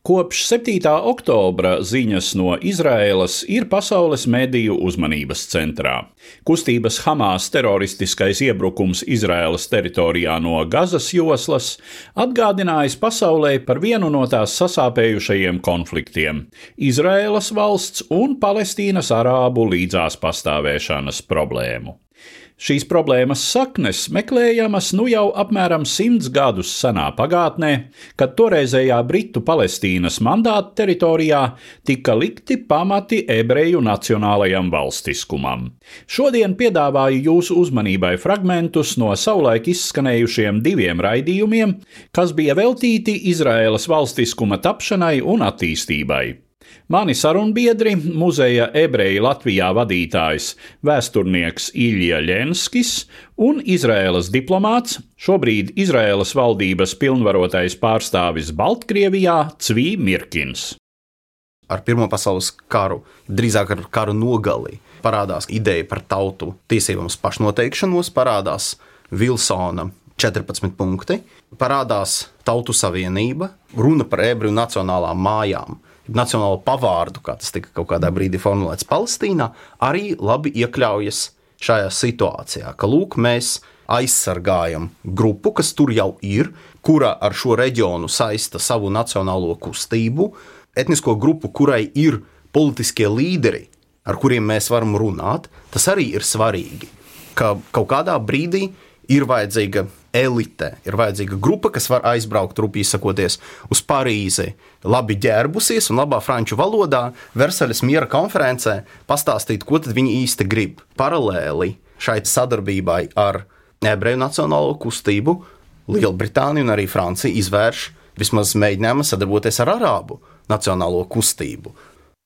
Kopš 7. oktobra ziņas no Izraēlas ir pasaules mediju uzmanības centrā. Kustības Hamas teroristiskais iebrukums Izraēlas teritorijā no Gazas joslas atgādinājis pasaulē par vienu no tās sasāpējušajiem konfliktiem - Izraēlas valsts un Palestīnas arābu līdzās pastāvēšanas problēmu. Šīs problēmas saknes meklējamas nu jau apmēram simts gadus senā pagātnē, kad toreizējā Britu-Palestīnas mandāta teritorijā tika likti pamati ebreju nacionālajam valstiskumam. Šodien piedāvāju jūsu uzmanībai fragmentus no savulaik izskanējušiem diviem raidījumiem, kas bija veltīti Izraēlas valstiskuma tapšanai un attīstībai. Mani sarunbiedri, muzeja ebreju Latvijā vadītājs, vēsturnieks Ilja Lenskis un Izraēlas diplomāts, šobrīd Izraēlas valdības pilnvarotais pārstāvis Baltkrievijā Cvī Mirkins. ar Pirmo pasaules karu, drīzāk ar karu nogali, parādās ideja par tautu tiesībām uz pašnoteikšanos, parādās Vilsona 14 punkti, parādās Tautu Savienība, runa par ebreju nacionālām mājām. Nacionālo pavārdu, kā tas tika kaut kādā brīdī formulēts Palestīnā, arī labi iekļaujas šajā situācijā, ka lūk, mēs aizsargājam grupu, kas tur jau ir, kura ar šo reģionu saista savu nacionālo kustību, etnisko grupu, kurai ir politiskie līderi, ar kuriem mēs varam runāt, tas arī ir svarīgi. Ka kaut kādā brīdī ir vajadzīga elite, ir vajadzīga grupa, kas var aizbraukt, rupīgi sakoties, uz Parīzi, labi ģērbusies un labā franču valodā, Versaļas miera konferencē pastāstīt, ko viņi īsti grib. Paralēli šai sadarbībai ar ebreju nacionālo kustību Lielbritānija un arī Francija izvērš vismaz mēģinājumu sadarboties ar arābu nacionālo kustību.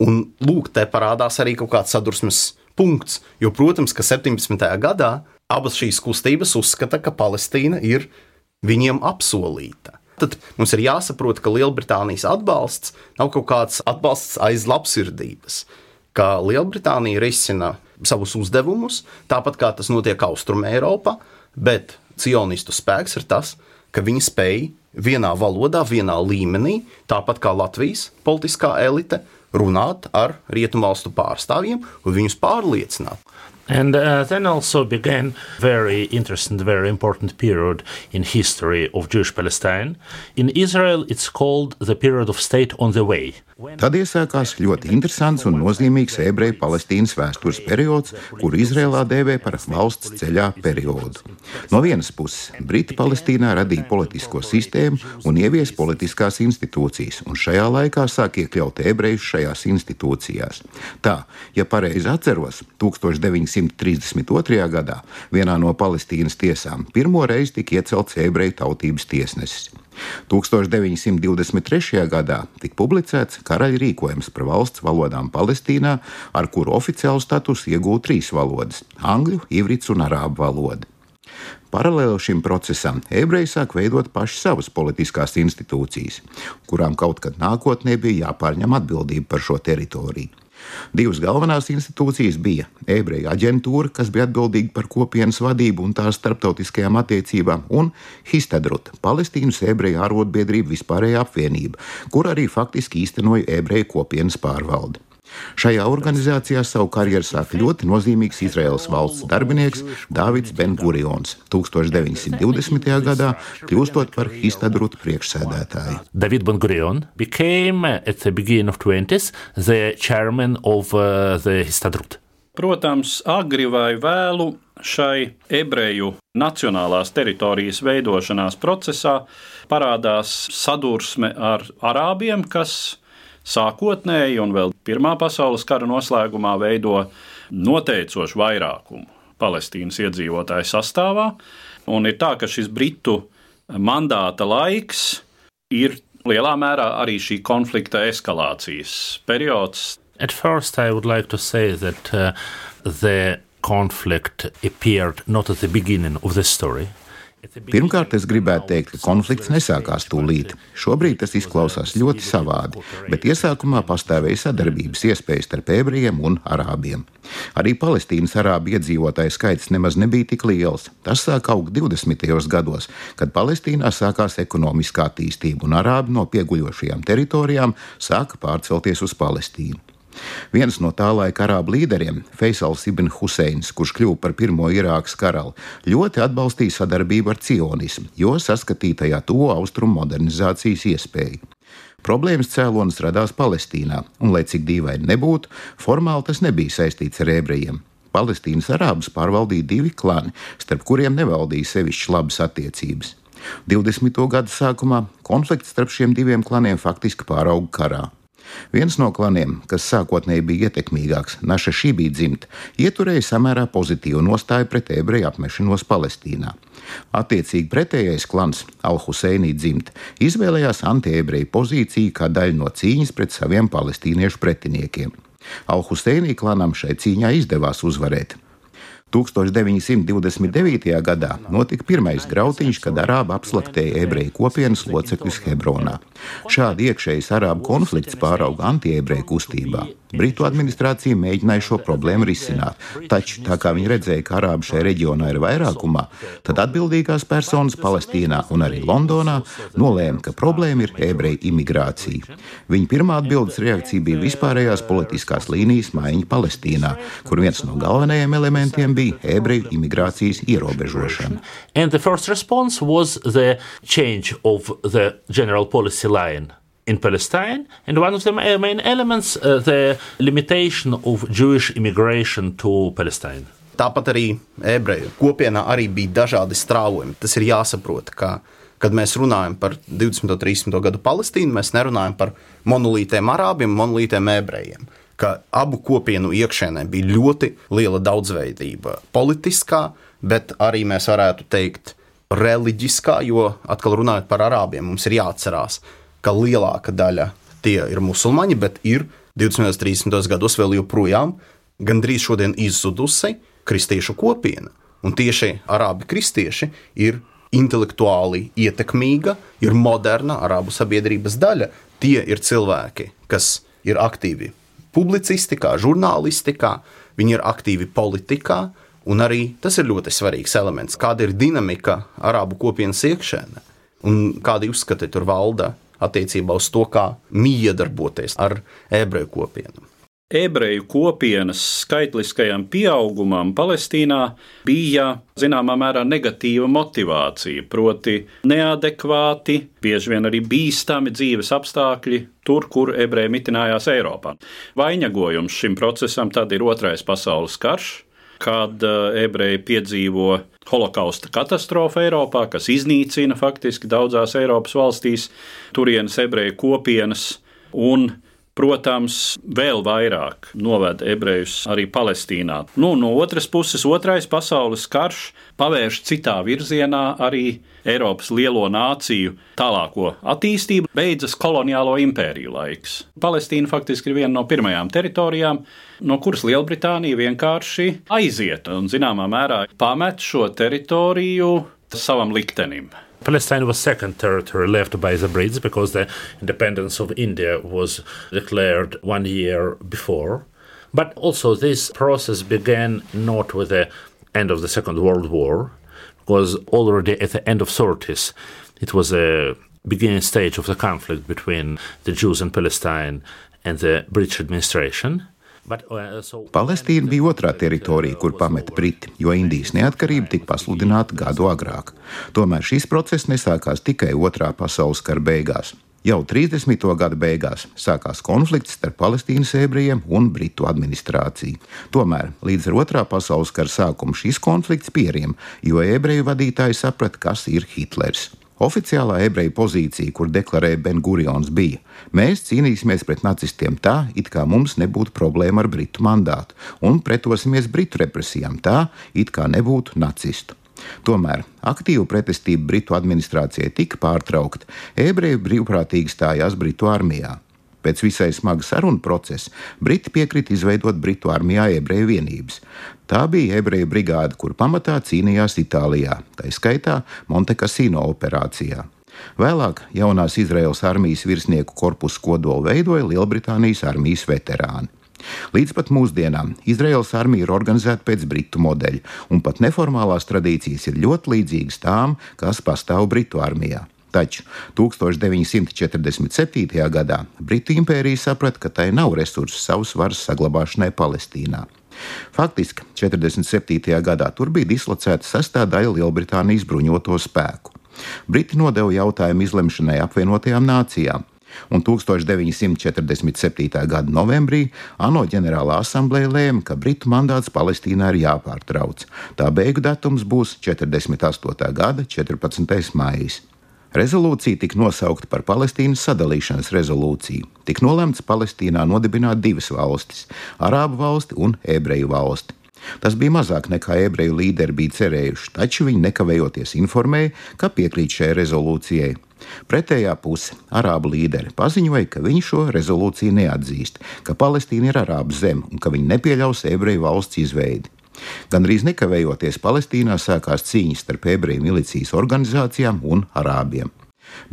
Un lūk, te parādās arī kaut kāds sadursmes punkts, jo, protams, ka 17. gadā abas šīs kustības uzskata, ka Palestīna ir viņiem apsolīta. Tad mums ir jāsaprot, ka Lielbritānijas atbalsts nav kaut kāds atbalsts aiz labsirdības, ka Lielbritānija risina savus uzdevumus, tāpat kā tas notiek Austrumē Eiropā, bet cionistu spēks ir tas, ka viņi spēj vienā valodā, vienā līmenī, tāpat kā Latvijas politiskā elite, runāt ar rietumvalstu pārstāvjiem un viņus pārliecināt. And uh, then also began very interesting, very important period in history of Jewish Palestine. In Israel, it's called the period of state on the way. Tad iesākās ļoti interesants un nozīmīgs ebreju Palestīnas vēstures periods, kuru Izrēlā dēvē par valsts ceļā periodu. No vienas puses, Briti Palestīnā radīja politisko sistēmu un ievies politiskās institūcijas, un šajā laikā sāk iekļaut ebrejus šajās institūcijās. Tā, ja pareizi atceros, 1932. gadā vienā no Palestīnas tiesām pirmo reizi tika iecelts ebreju tautības tiesnesis. 1923. gadā tika publicēts karaļa rīkojums par valsts valodām Palestīnā, ar kuru oficiālu statusu iegūta trīs valodas - angļu, ivrits un arābu valoda. Paralēli šim procesam ebreji sāk veidot paši savas politiskās institūcijas, kurām kaut kad nākotnē bija jāpārņem atbildība par šo teritoriju. Divas galvenās institūcijas bija ebreju aģentūra, kas bija atbildīga par kopienas vadību un tās starptautiskajām attiecībām, un Histadrut, Palestīnas ebreju arotbiedrība vispārējā apvienība, kur arī faktiski īstenoja ebreju kopienas pārvaldi. Šajā organizācijā savu karjeru sāka ļoti nozīmīgs Izraels valsts darbinieks Dārvids Ben-Gurions 1920. gadā, kļūstot par Histadruta priekšsēdētāju. David Ben Gurion became, at the beginning of 20s, the chairman of uh, the Histadrut. Protams, agri vai vēlu šai ebreju nacionālās teritorijas veidošanās procesā parādās sadursme ar arābiem, kas sākotnēji un vēl Pirmā pasaules kara noslēgumā veido noteicošu vairākumu Palestīnas iedzīvotāju sastāvā. Un ir tā, ka šis Britu mandāta laiks ir lielā mērā arī šī konflikta eskalācijas periods. At first, I would like to say that uh, the conflict appeared not at the beginning of the story. Pirmkārt, es gribētu teikt, ka konflikts nesākās tūlīt. Šobrīd tas izklausās ļoti savādi, bet iesākumā pastāvēja sadarbības iespējas starp ebrejiem un arābiem. Arī Palestīnas arābu iedzīvotāju skaits nemaz nebija tik liels. Tas sāk augt 20. gados, kad Palestīnā sākās ekonomiskā attīstība un arābi no pieguļošajām teritorijām sāka pārcelties uz Palestīnu. Viens no tā laika arābu līderiem, Feisals Ibn Huseins, kurš kļuva par pirmo Irākas karali, ļoti atbalstīja sadarbību ar cionismu, jo saskatīja tajā to austrumu modernizācijas iespēju. Problēmas cēlonis radās Palestīnā, un, lai cik dīvaini nebūtu, formāli tas nebija saistīts ar ebrejiem. Palestīnas arābus pārvaldīja divi klani, starp kuriem nevaldīja sevišķi labas attiecības. 20. gada sākumā konflikts starp šiem diviem klaniem faktiski pārauga karā. Viens no klaniem, kas sākotnēji bija ietekmīgāks, Naša šī bija dzimta, ieturēja samērā pozitīvu nostāju pret ebreju apmešanos Palestīnā. Attiecīgi pretējais klans, Al-Huseinī dzimta, izvēlējās antiebreju pozīciju kā daļu no cīņas pret saviem palestīniešu pretiniekiem. Al-Huseinī klanam šai cīņā izdevās uzvarēt. 1929. gadā notika pirmais grautiņš, kad arābi apslaktēja ebreju kopienas locekļus Hebronā. Šādi iekšējs arābu konflikts pārauga antiebreju kustībā. Britu administrācija mēģināja šo problēmu risināt, taču tā kā viņi redzēja, ka arābi šajā reģionā ir vairākumā, tad atbildīgās personas Palestīnā un arī Londonā nolēma, ka problēma ir ebreju imigrācija. Viņa pirmā atbildes reakcija bija vispārējās politiskās līnijas maiņa Palestīnā, kur viens no galvenajiem elementiem bija ebreju imigrācijas ierobežošana. And the first response was the change of the general policy line in Palestine, and one of the main elements, uh, the limitation of Jewish immigration to Palestine. Tāpat arī ebreju kopienā arī bija dažādi strāvojumi. Tas ir jāsaprot, ka, kad mēs runājam par 20. un 30. gadu Palestīnu, mēs nerunājam par monolītiem arābiem, monolītiem ebrejiem. Ka abu kopienu iekšēnē bija ļoti liela daudzveidība, politiskā, bet arī mēs varētu teikt, reliģiskā, jo atkal runājot par arābiem, mums ir jāatcerās, ka lielākā daļa tie ir musulmaņi, bet ir 20. un 30. gados vēl joprojām gandrīz šodien izzudusi kristiešu kopiena. Un tieši arābi kristieši ir intelektuāli ietekmīga, ir moderna arābu sabiedrības daļa. Tie ir cilvēki, kas ir aktīvi publicistikā, žurnālistikā, viņi ir aktīvi politikā, un arī tas ir ļoti svarīgs elements. Kāda ir dinamika arābu kopienas iekšēnē un kādi uzskati tur valda attiecībā uz to, kā miedarboties ar ebreju kopienu. Ebreju kopienas skaitliskajam pieaugumam Palestīnā bija zināmā mērā negatīva motivācija, proti, neadekvāti, bieži vien arī bīstami dzīves apstākļi tur, kur ebreji mitinājās Eiropā. Vainagodījums šim procesam tad ir Otrais pasaules karš, kad eh, ebreji piedzīvo holokausta katastrofu Eiropā, kas iznīcina faktiski daudzās Eiropas valstīs turienes ebreju kopienas un protams, vēl vairāk noved ebrejus arī Palestīnā. Nu, no otras puses, otrais pasaules karš pavērš citā virzienā arī Eiropas lielo nāciju tālāko attīstību, beidzas koloniālo impēriju laiks. Palestīna faktiski ir viena no pirmajām teritorijām, no kuras Lielbritānija vienkārši aiziet un zināmā mērā pamet šo teritoriju savam liktenim. Palestine was second territory left by the Brits because the independence of India was declared one year before. But also, this process began not with the end of the Second World War, because already at the end of 30s, it was a beginning stage of the conflict between the Jews in Palestine and the British administration. Uh, Palestīna bija otrā teritorija, kur pameta Briti, jo Indijas neatkarība tika pasludināta gadu agrāk. Tomēr šis process nesākās tikai otrā pasaules kara beigās. Jau 30. gada beigās sākās konflikts starp Palestīnas ebrejiem un Britu administrāciju. Tomēr līdz ar otrā pasaules kara sākumu šis konflikts pieriem, jo ebreju vadītāji saprata, kas ir Hitlers. Oficiālā ebreju pozīcija, kur deklarēja Ben-Gurions, bija: Mēs cīnīsimies pret nacistiem tā, it kā mums nebūtu problēma ar britu mandātu, un pretosimies britu represijām tā, it kā nebūtu nacistu. Tomēr aktīva pretestība Britu administrācijai tika pārtraukta, ebreji brīvprātīgi stājās Britu armijā. Pēc visai smaga sarunu procesa Briti piekrita izveidot Britu armijā ebreju vienības. Tā bija ebreju brigāde, kur pamatā cīnījās Itālijā, tā skaitā Montekasino operācijā. Vēlāk jaunās Izraels armijas virsnieku korpusu kodolu veidoja Lielbritānijas armijas veterāni. Līdz pat mūsdienām Izraels armija ir organizēta pēc britu modeļa, un pat neformālās tradīcijas ir ļoti līdzīgas tām, kas pastāv Britu armijā. Taču 1947. gadā Britu impērija saprata, ka tai nav resursu savas varas saglabāšanai Palestīnā. Faktiski 47. gadā tur bija dislocēta sastāvdaļa Lielbritānijas bruņoto spēku. Briti nodeva jautājumu izlemšanai apvienotajām nācijām, un 1947. gada novembrī ANO ģenerālā asambleja lēma, ka Britu mandāts Palestīnā ir jāpārtrauc. Tā beigu datums būs 48. gada 14. maijs. Rezolūcija tika nosaukta par Palestīnas sadalīšanas rezolūciju. Tik nolemts Palestīnā nodibināt divas valstis - Arābu valsti un Ebreju valsti. Tas bija mazāk nekā ebreju līderi bija cerējuši, taču viņi nekavējoties informēja, ka piekrīt šai rezolūcijai. Pretējā puse, arābu līderi, paziņoja, ka viņi šo rezolūciju neatzīst, ka Palestīna ir arābu zeme un ka viņi nepieļaus ebreju valsts izveidi. Gan arī nekavējoties Palestīnā sākās cīņas starp ebreju milicijas organizācijām un arābiem.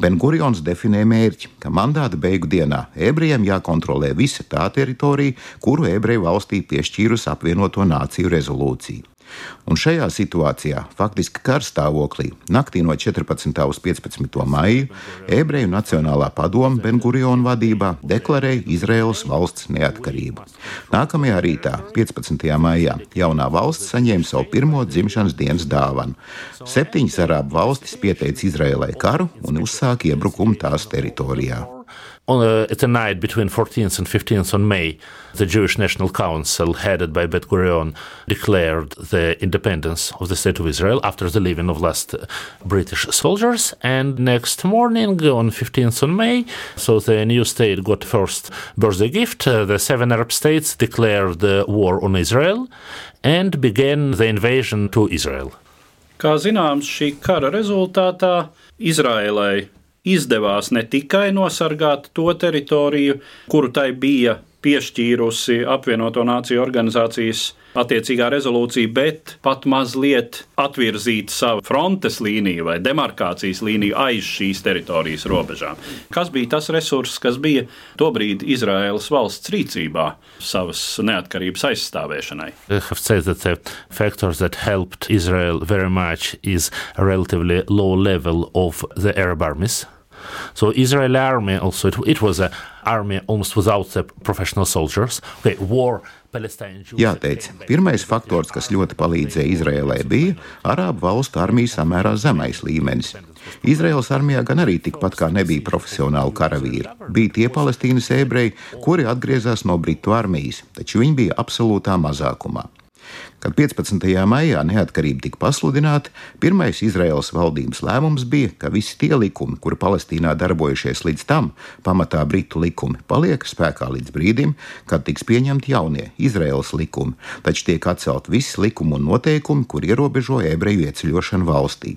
Ben-Gurions definē mērķi, ka mandāta beigu dienā ebrejiem jākontrolē visa tā teritorija, kuru ebreju valstī piešķīrusi apvienoto nāciju rezolūcija. Un šajā situācijā, faktiski karstāvoklī, naktī no 14. uz 15. maiju, Ebreju Nacionālā padome Benguriona vadībā deklarēja Izraēlas valsts neatkarību. Nākamajā rītā, 15. maijā, jaunā valsts saņēma savu pirmo dzimšanas dienas dāvanu. Septiņas arābu valstis pieteica Izraēlai karu un uzsāka iebrukumu tās teritorijā. On a, a night between 14th and 15th on May, the Jewish National Council, headed by Bet Gurion, declared the independence of the State of Israel after the leaving of last British soldiers. And next morning, on 15th on May, so the new state got first birthday gift. Uh, the seven Arab states declared the war on Israel and began the invasion to Israel. Kā zināms, šī kara rezultātā Izrēlai izdevās ne tikai nosargāt to teritoriju, kuru tai bija piešķīrusi apvienoto nāciju organizācijas attiecīgā rezolūcija, bet pat mazliet atvirzīt savu frontes līniju vai demarkācijas līniju aiz šīs teritorijas robežām. Kas bija tas resurss, kas bija tobrīd Izraēlas valsts rīcībā savas neatkarības aizstāvēšanai? The factors that helped Israel very much is a relatively low level of the Arab armies. So Israeli army also it, it was an army almost without the professional soldiers. Okay, war. Jāteic, pirmais faktors, kas ļoti palīdzēja Izrēlai, bija Arābu valstu armijas samērā zemais līmenis. Izraels armijā gan arī tikpat kā nebija profesionāli karavīri. Bija tie palestīnas ebreji, kuri atgriezās no Britu armijas, taču viņi bija absolūtā mazākumā. Kad 15. maijā neatkarība tika pasludināta, pirmais Izraels valdības lēmums bija, ka visi tie likumi, kuri Palestīnā darbojušies līdz tam, pamatā britu likumi, paliek spēkā līdz brīdim, kad tiks pieņemti jaunie Izraels likumi, taču tiek atcelt visi likumi un noteikumi, kur ierobežo ebreju ieceļošanu valstī.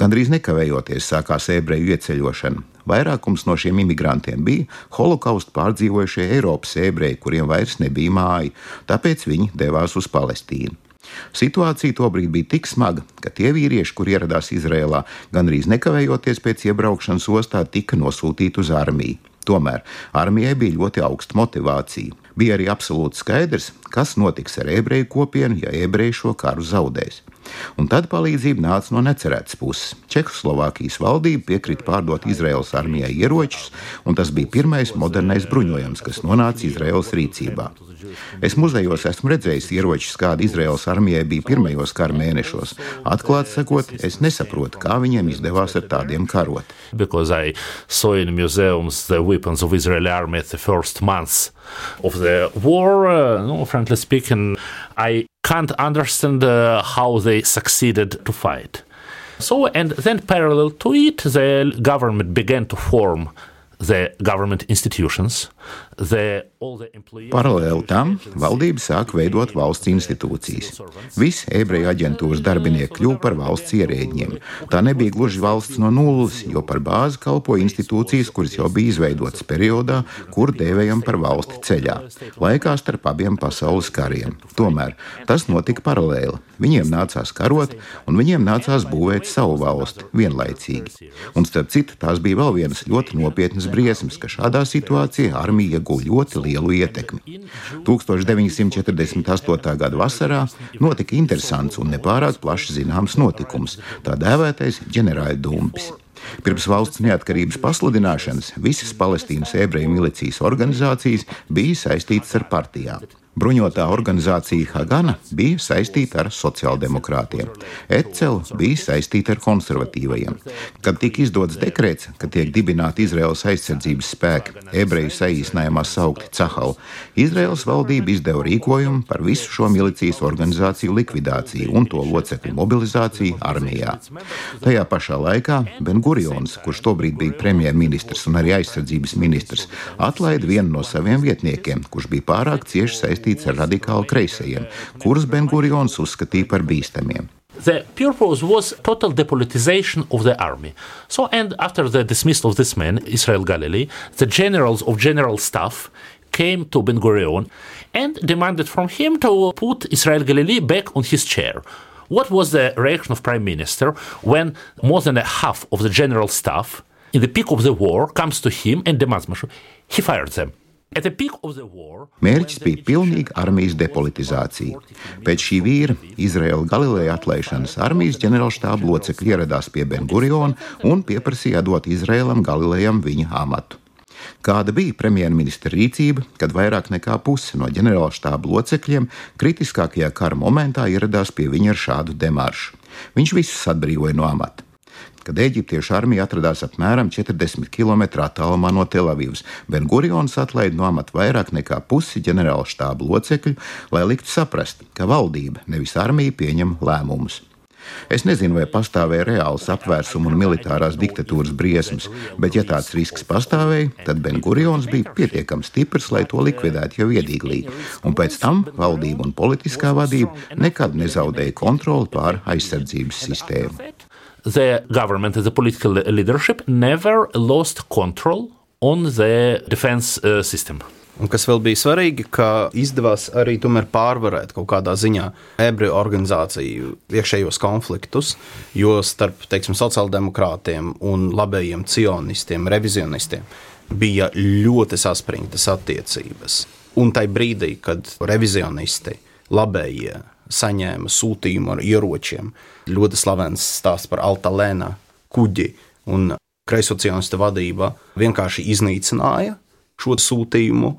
Gandrīz nekavējoties sākās ebreju ieceļošana. Vairākums no šiem imigrantiem bija holokaustu pārdzīvojušie Eiropas ebreji, kuriem vairs nebija māja, tāpēc viņi devās uz Palestīnu. Situācija tobrīd bija tik smaga, ka tie vīrieši, kur ieradās Izrēlā, gandrīz nekavējoties pēc iebraukšanas ostā, tika nosūtīti uz armiju. Tomēr armijai bija ļoti augsta motivācija. Bija arī absolūti skaidrs, kas notiks ar ebreju kopienu, ja ebreji šo karu zaudēs. Un tad palīdzība nāca no necerētas puses. Čehoslovākijas valdība piekrita pārdot Izraels armijai ieročus, un tas bija pirmais modernais bruņojums, kas nonāca Izraels rīcībā. Es muzejos esmu redzējis ieročus, kādi Izraels armijai bija pirmajos kara mēnešos. Atklāti sakot, es nesaprotu, kā viņiem izdevās ar tādiem karot. Museums the weapons of Israeli army at the first months of the war, uh, no, frankly speaking, I can't understand uh, how they succeeded to fight. So, and then parallel to it, the government began to form Paralēli tam valdība sāk veidot valsts institūcijas. Visi ebreju aģentūras darbinieki kļuva par valsts ierēģiem. Tā nebija gluži valsts no nulles, jo par bāzi kalpoja institūcijas, kuras jau bija izveidotas periodā, kur dēvējam par valsti ceļā, laikā starp abiem pasaules kariem. Tomēr tas notika paralēli. Viņiem nācās karot, un viņiem nācās būvēt savu valsti vienlaicīgi. Un starp citu, tās bija vēl vienas ļoti nopietnas briesmas, ka šādā situācijā armija ieguva ļoti lielu ietekmi. 1948. gada vasarā notika interesants un nepārāk plaši zināms notikums - tā dēvētais ģenerāļdumpis. Pirms valsts neatkarības pasludināšanas visas Palestīnas ebreju milicijas organizācijas bija saistītas ar partijām. Bruņotā organizācija Hagana bija saistīta ar sociāldemokrātiem, Ecel bija saistīta ar konservatīvajiem. Kad tika izdots dekrets, ka tiek dibināti Izraels aizsardzības spēki, ebreju saīsinājumā saukti Cahal, Izraels valdība izdeva rīkojumu par visu šo milicijas organizāciju likvidāciju un to locekļu mobilizāciju armijā. Tajā pašā laikā Bengurions, kurš tobrīd bija premjerministrs un arī aizsardzības ministrs, atlaida vienu no saviem vietniekiem, kurš bija pārāk cieši saistīts ar kreisajiem, kurus Bengurions uzskatīja par bīstamiem. The purpose was total depolitization of the army. So, and after the dismissal of this man, Israel Galilee, the generals of general staff came to Ben Gurion and demanded from him to put Israel Galilee back on his chair. What was the reaction of prime minister when more than a half of the general staff, in the peak of the war, comes to him and demands? He fired them. Mērķis bija pilnīga armijas depolitizācija. Pēc šī vīra, Izraēla Galileja atlaišanas, armijas ģenerālštāba locekļi ieradās pie Benguriona un pieprasīja dot Izraēlam Galilejam viņa amatu. Kāda bija premjerministra rīcība, kad vairāk nekā puse no ģenerālštāba locekļiem kritiskākajā kara momentā ieradās pie viņa ar šādu demaršu? Viņš visus atbrīvoja no amata kad eģiptiešu armija atradās apmēram 40 km attālumā no Telavīvas. Bengurions atlaida no amata vairāk nekā pusi ģenerāla štāba locekļu, lai liktu saprast, ka valdība, nevis armija, pieņem lēmumus. Es nezinu, vai pastāvēja reāls apvērsuma un militārās diktatūras briesmas, bet, ja tāds risks pastāvēja, tad Bengurions bija pietiekami stiprs, lai to likvidētu jau iedīglī, un pēc tam valdība un politiskā vadība nekad nezaudēja kontroli pār aizsardzības sistēmu. The government the political leadership never lost control on the defense uh, system. Un kas vēl bija svarīgi, ka izdevās arī pārvarēt kaut kādā ziņā ebreju organizāciju iekšējos konfliktus, jo starp teiksim, sociāldemokrātiem un labējiem cionistiem, revizionistiem bija ļoti saspringtas attiecības. Un tajā brīdī, kad revizionisti, labējie, saņēma sūtījumu ar ieročiem, ļoti slavens stāsts par Altalēna kuģi un kreisocionistu vadība vienkārši iznīcināja šo sūtījumu.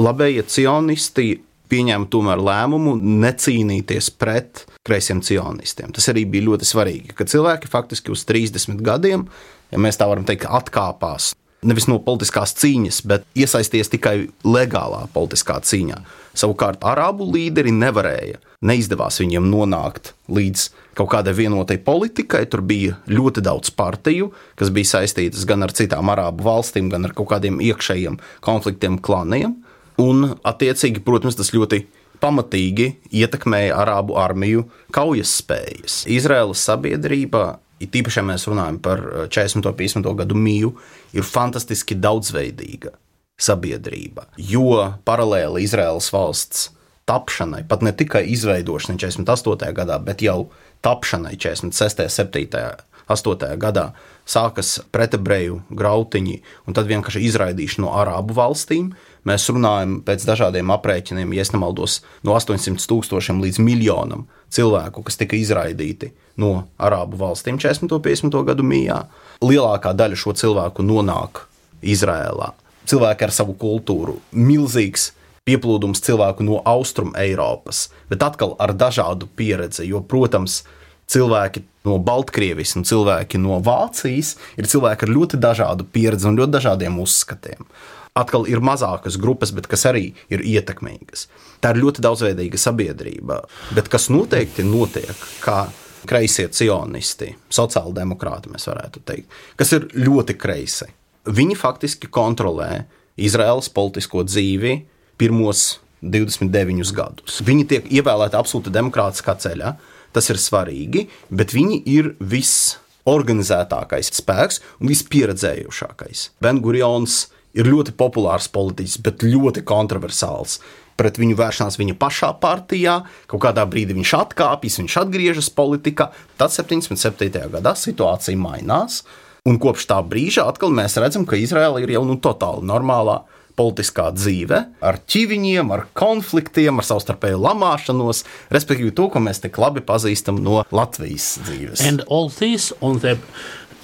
Labējie cionisti pieņēma tomēr lēmumu necīnīties pret kreisiem cionistiem. Tas arī bija ļoti svarīgi, ka cilvēki faktiski uz 30 gadiem, ja mēs tā varam teikt, atkāpās nevis no politiskās cīņas, bet iesaisties tikai legālā politiskā cīņā. Savukārt, arābu līderi nevarēja, neizdevās viņiem nonākt līdz kaut kādai vienotai politikai. Tur bija ļoti daudz partiju, kas bija saistītas gan ar citām arābu valstīm, gan ar kaut kādiem iekšējiem konfliktiem, klaniem. Un, attiecīgi, protams, tas ļoti pamatīgi ietekmēja arābu armiju kaujas spējas. Izraēlas sabiedrībā It īpaši, ja mēs runājam par 40. un 50. gadu mīju, ir fantastiski daudzveidīga sabiedrība. Jo paralēli Izraēlas valsts tapšanai, pat ne tikai izveidošanai 48. gadā, bet jau tapšanai 46., 7., 8. gadā sākas pretebreju grautiņi un tad vienkārši izraidīšana no arābu valstīm. Mēs runājam pēc dažādiem aprēķiniem, ja nemaldos, no 800 tūkstošiem līdz miljonam cilvēku, kas tika izraidīti no arābu valstīm 40. un 50. gadu mijā. Lielākā daļa šo cilvēku nonāk Izrēlā. Cilvēki ar savu kultūru, milzīgs pieplūdums cilvēku no Austrum Eiropas, bet atkal ar dažādu pieredzi, jo, protams, cilvēki no Baltkrievijas un cilvēki no Vācijas ir cilvēki ar ļoti dažādu pieredzi un ļoti dažādiem uzskatiem atkal ir mazākas grupas, bet kas arī ir ietekmīgas. Tā ir ļoti daudzveidīga sabiedrība. Bet kas noteikti notiek, kā kreisie cionisti, sociāldemokrāti, mēs varētu teikt, kas ir ļoti kreisi. Viņi faktiski kontrolē Izraēlas politisko dzīvi pirmos 29 gadus. Viņi tiek ievēlēti absolūti demokrātiskā ceļā. Tas ir svarīgi, bet viņi ir visorganizētākais spēks un vispieredzējušākais. Bengurions ir ļoti populārs politiķis, bet ļoti kontroversāls. Pret viņu vēršanās viņa pašā partijā, kaut kādā brīdī viņš atkāpjas, viņš atgriežas politikā. Tad 77. gadā situācija mainās, un kopš tā brīža atkal mēs redzam, ka Izraela ir jau nu, totāli normālā politiskā dzīve, ar ķīviņiem, ar konfliktiem, ar savstarpēju lamāšanos, respektīvi to, ko mēs tik labi pazīstam no Latvijas dzīves. And all this on the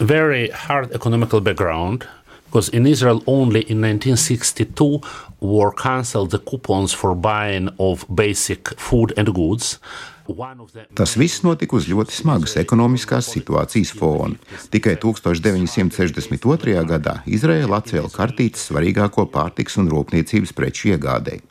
very hard economical background, because in Israel only in 1962 were cancelled the coupons for buying of basic food and goods. Tas viss notika uz ļoti smagas ekonomiskās situācijas fona. Tikai 1962. gadā Izraela atcēla kartītes svarīgāko pārtiks un rūpniecības preču iegādēji.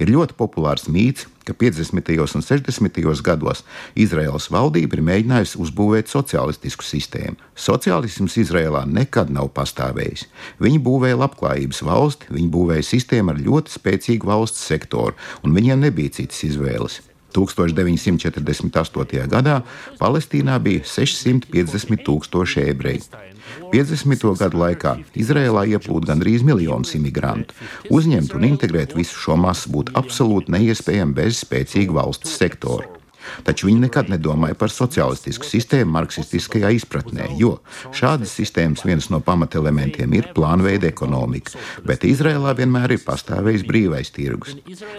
Ir ļoti populārs mīts, ka 50. un 60. gados Izraels valdība ir mēģinājusi uzbūvēt sociālistisku sistēmu. Sociālisms Izrēlā nekad nav pastāvējis. Viņi būvēja labklājības valsti, viņi būvēja sistēmu ar ļoti spēcīgu valsts sektoru, un viņiem nebija citas izvēles. 1948. gadā Palestīnā bija 650 tūkstoši ebreju. 50. gadu laikā Izrēlā ieplūda gandrīz miljons imigrantu. Uzņemt un integrēt visu šo masu būtu absolūti neiespējami bez spēcīga valsts sektora. Taču viņi nekad nedomāja par sociālistisku sistēmu marksistiskajā izpratnē, jo šādas sistēmas viens no pamatelementiem ir plānveida ekonomika, bet Izrēlā vienmēr ir pastāvējis brīvais tirgus.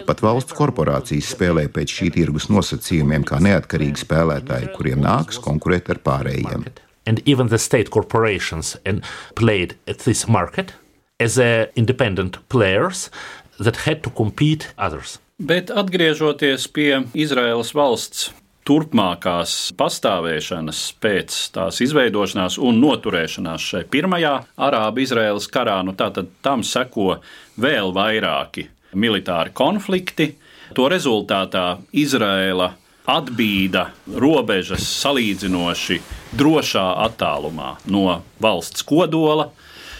Pat valsts korporācijas spēlē pēc šī tirgus nosacījumiem kā neatkarīgi spēlētāji, kuriem nākas konkurēt ar pārējiem. And even the state corporations and played at this market as independent players that had to compete others. Bet atgriežoties pie Izraēlas valsts turpmākās pastāvēšanas pēc tās izveidošanās un noturēšanās šai pirmajā Arābu-Izraēlas karā, nu tātad tam seko vēl vairāki militāri konflikti. To rezultātā Izraēla atbīda robežas salīdzinoši drošā attālumā no valsts kodola.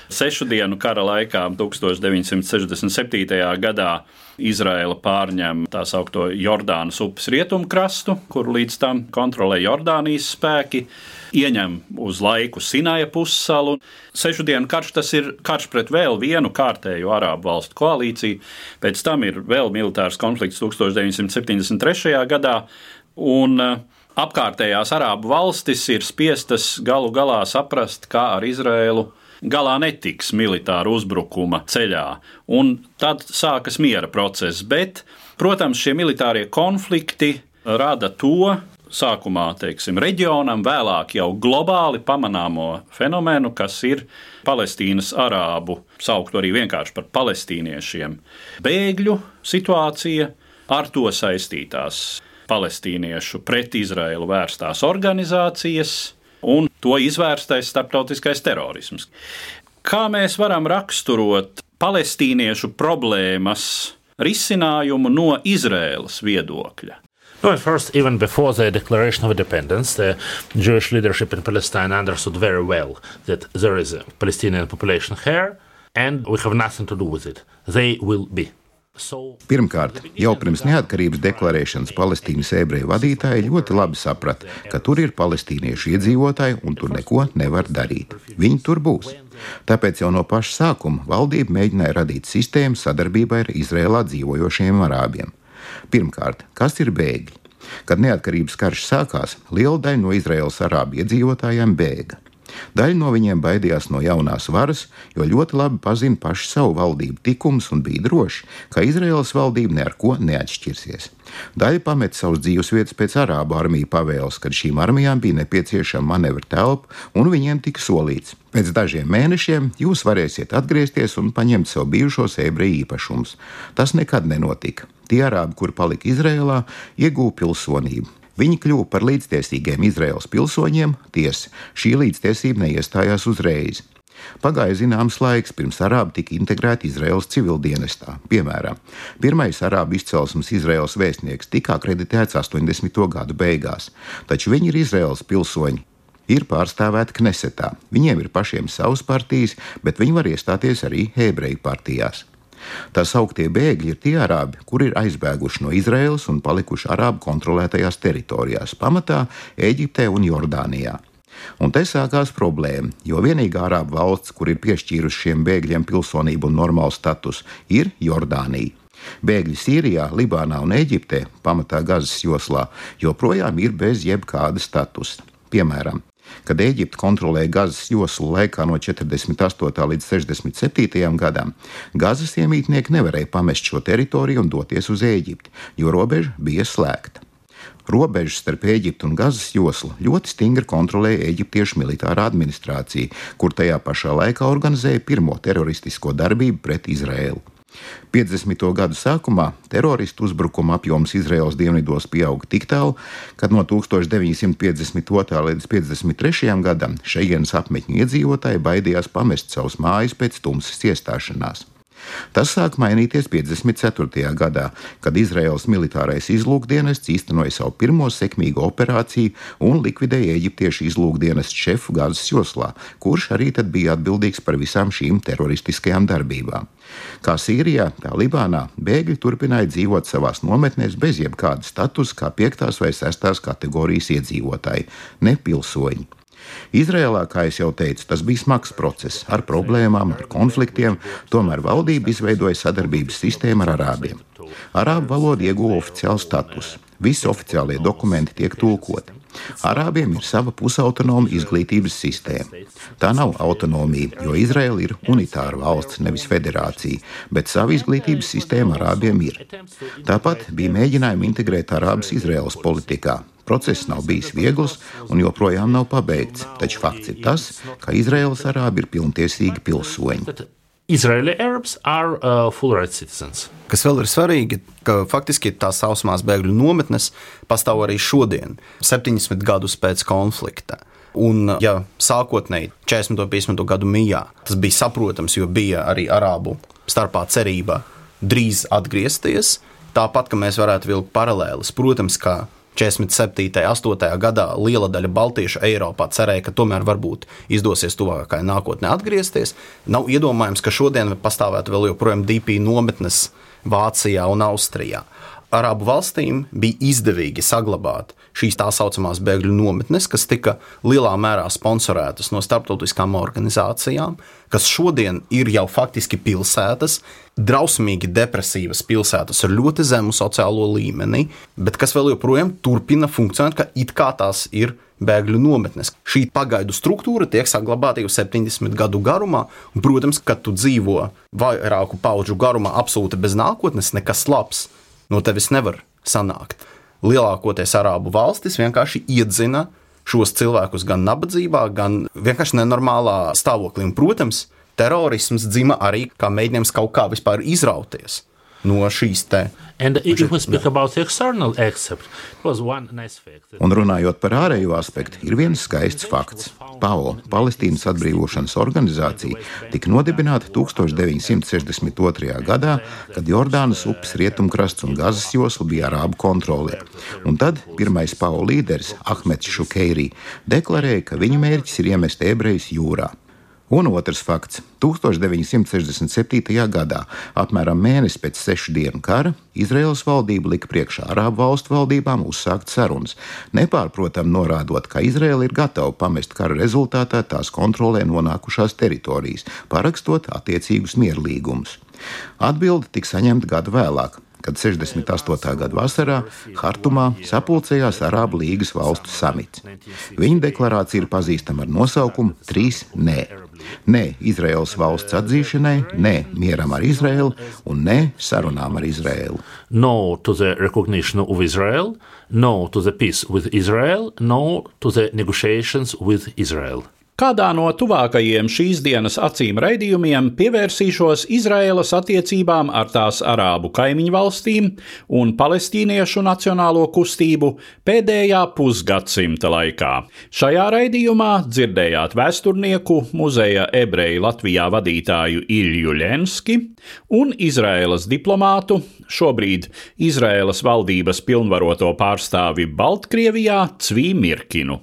Sešu dienu kara laikā, 1967. gadā, Izraela pārņem tā saucamo Jordānas upes rietumkrastu, kur līdz tam kontrolē Jordānijas spēki. Ieņem uz laiku Sinaja pussalu. Sešu dienu karš tas ir karš pret vēl vienu kārtēju arābu valstu koalīciju. Pēc tam ir vēl militārs konflikts 1973. gadā. Un uh, apkārtējās arābu valstis ir spiestas galu galā saprast, kā ar Izraēlu galā netiks militāra uzbrukuma ceļā. Un tad sākas miera process. Bet, protams, šie militārie konflikti rada to, sākumā teiksim, reģionam, vēlāk jau globāli pamanāmo fenomenu, kas ir Palestīnas arābu, saukt arī vienkārši par palestīniešiem. Bēgļu situācija ar to saistītās palestīniešu pret Izraēlu vērstās organizācijas, to izvērstais starptautiskais terorisms. Kā mēs varam raksturot palestīniešu problēmas risinājumu no Izraēlas viedokļa? No, first, even before the declaration of independence, the Jewish leadership in Palestine understood very well that there is a Palestinian population here, and we have nothing to do with it. They will be. Pirmkārt, jau pirms neatkarības deklarēšanas Palestīnas ebreju vadītāji ļoti labi saprata, ka tur ir palestīniešu iedzīvotāji un tur neko nevar darīt. Viņi tur būs. Tāpēc jau no paša sākuma valdība mēģināja radīt sistēmu sadarbībai ar Izrēlā dzīvojošiem arābiem. Pirmkārt, kas ir bēgļi? Kad neatkarības karš sākās, liela daļa no Izraēlas arābu iedzīvotājiem bēga. Daļa no viņiem baidījās no jaunās varas, jo ļoti labi pazina pašu savu valdību tikumus un bija droši, ka Izraēlas valdība ne ar ko neatšķirsies. Daļa pameta savus dzīves vietas pēc arābu armiju pavēles, kad šīm armijām bija nepieciešama manevra telpa, un viņiem tika solīts. Pēc dažiem mēnešiem jūs varēsiet atgriezties un paņemt sev bijušos ebreju īpašumus. Tas nekad nenotika. Tie arābi, kuri palika Izrēlā, iegūta pilsonību. Viņi kļuva par līdztiesīgiem Izraels pilsoņiem, tiesa, šī līdztiesība neiestājās uzreiz. Pagāja zināms laiks, pirms arābi tika integrēti Izraels civildienestā. Piemēram, pirmais arābu izcelsmes Izraels vēstnieks tika akreditēts 80. gadu beigās, taču viņi ir Izraels pilsoņi. Ir pārstāvēti Knesetā. Viņiem ir pašiem savas partijas, bet viņi var iestāties arī ebreju partijās. Tā sauktie bēgļi ir tie arābi, kuri ir aizbēguši no Izraēlas un palikuši arābu kontrolētajās teritorijās, pamatā Eģiptē un Jordānijā. Un te sākās problēma, jo vienīgā arābu valsts, kur ir piešķīrusi šiem bēgļiem pilsonību un normālu statusu, ir Jordānija. Bēgļi Sīrijā, Libānā un Eģiptē, pamatā Gazas joslā, joprojām ir bez jebkāda statusa. Piemēram, kad Eģipte kontrolēja Gazas joslu laikā no 48. līdz 67. gadam, Gazas iemītnieki nevarēja pamest šo teritoriju un doties uz Eģipti, jo robeža bija slēgta. Robežu starp Eģiptu un Gazas joslu ļoti stingri kontrolēja eģiptiešu militārā administrācija, kur tajā pašā laikā organizēja pirmo teroristisko darbību pret Izraēlu. 50. gadu sākumā teroristu uzbrukuma apjoms Izraels dienvidos pieauga tik tālu, ka no 1952. līdz 1953. gadam šejienes apmetņu iedzīvotāji baidījās pamest savus mājas pēc tumsas iestāšanās. Tas sāk mainīties 54. gadā, kad Izraels militārais izlūkdienests īstenoja savu pirmo sekmīgo operāciju un likvidēja eģiptiešu izlūkdienestu šefu Gāzes joslā, kurš arī tad bija atbildīgs par visām šīm teroristiskajām darbībām. Kā Sīrijā, tā Libānā bēgļi turpināja dzīvot savās nometnēs bez jebkāda statusa, kā 5. vai 6. kategorijas iedzīvotāji, ne pilsoņi. Izrēlā, kā jau teicu, tas bija smags process ar problēmām, ar konfliktiem, tomēr valdība izveidoja sadarbības sistēmu ar arābiem. Arābu valoda ieguva oficiālu statusu. Visi oficiālie dokumenti tiek tulkoti. Arābiem ir sava pusautonoma izglītības sistēma. Tā nav autonomija, jo Izraela ir unitāra valsts, nevis federācija, bet sava izglītības sistēma arābiem ir. Tāpat bija mēģinājumi integrēt arābus Izraels politikā. Process nav bijis viegls un joprojām nav pabeigts, taču fakts ir tas, ka Izraēlas arābi ir pilntiesīgi pilsoņi. Israeli Arabs are uh, full rights citizens. Kas vēl ir svarīgi, ka faktiski tās sausumās bēgļu nometnes pastāv arī šodien, 70 gadus pēc konflikta. Un, ja sākotnēji 40. un 50. gadu mijā tas bija saprotams, jo bija arī arābu starpā cerība drīz atgriezties, tāpat, ka mēs varētu vilkt paralēlis. Protams, ka 47. un 8. gadā liela daļa baltiešu Eiropā cerēja, ka tomēr varbūt izdosies tuvākajā nākotnē atgriezties. Nav iedomājams, ka šodien pastāvētu vēl joprojām DP nometnes Vācijā un Austrijā. Arābu valstīm bija izdevīgi saglabāt šīs tā saucamās bēgļu nometnes, kas tika lielā mērā sponsorētas no starptautiskām organizācijām, kas šodien ir jau faktiski pilsētas, drausmīgi depresīvas pilsētas ar ļoti zemu sociālo līmeni, bet kas vēl joprojām turpina funkcionēt, ka it kā tās ir bēgļu nometnes. Šī pagaidu struktūra tiek saglabāta jau 70 gadu garumā, un, protams, kad tu dzīvo vairāku pauģu garumā absolūti bez nākotnes, nekas labs no tevis nevar sanākt. Lielākoties arābu valstis vienkārši iedzina šos cilvēkus gan nabadzībā, gan vienkārši nenormālā stāvoklī. Un, protams, terorisms dzima arī kā mēģinājums kaut kā vispār izrauties no šīs te. Un runājot par ārējo aspektu, ir viens skaists fakts. PAO, Palestīnas atbrīvošanas organizācija, tika nodibināta 1962. gadā, kad Jordānas upes rietumkrasts un Gazas josla bija arābu kontrolē. Un tad pirmais PAO līderis, Ahmeds Šukeirī, deklarēja, ka viņa mērķis ir iemest ebrejus jūrā. Un otrs fakts. 1967. gadā, apmēram mēnesi pēc sešu dienu kara, Izraels valdība lika priekšā Arābu valstu valdībām uzsākt sarunas, nepārprotam norādot, ka Izraela ir gatava pamest kara rezultātā tās kontrolē nonākušās teritorijas, parakstot attiecīgus mierlīgumus. Atbilde tika saņemta gadu vēlāk, kad 68. gada vasarā Hartumā sapulcējās Arābu līgas valstu samits. Viņa deklarācija ir pazīstama ar nosaukumu Trīs Nē. Nē Izraels valsts atzīšanai, nē mieram ar Izraēlu un nē sarunām ar Izraēlu. No to the recognition of Israel, no to the peace with Israel, no to the negotiations with Israel. Kādā no tuvākajiem šīs dienas acīm raidījumiem pievērsīšos Izraēlas attiecībām ar tās arābu kaimiņu valstīm un palestīniešu nacionālo kustību pēdējā pusgadsimta laikā. Šajā raidījumā dzirdējāt vēsturnieku muzeja ebreju Latvijā vadītāju Ilju Lenski un Izraēlas diplomātu, šobrīd Izraēlas valdības pilnvaroto pārstāvi Baltkrievijā Cvī Mirkinu.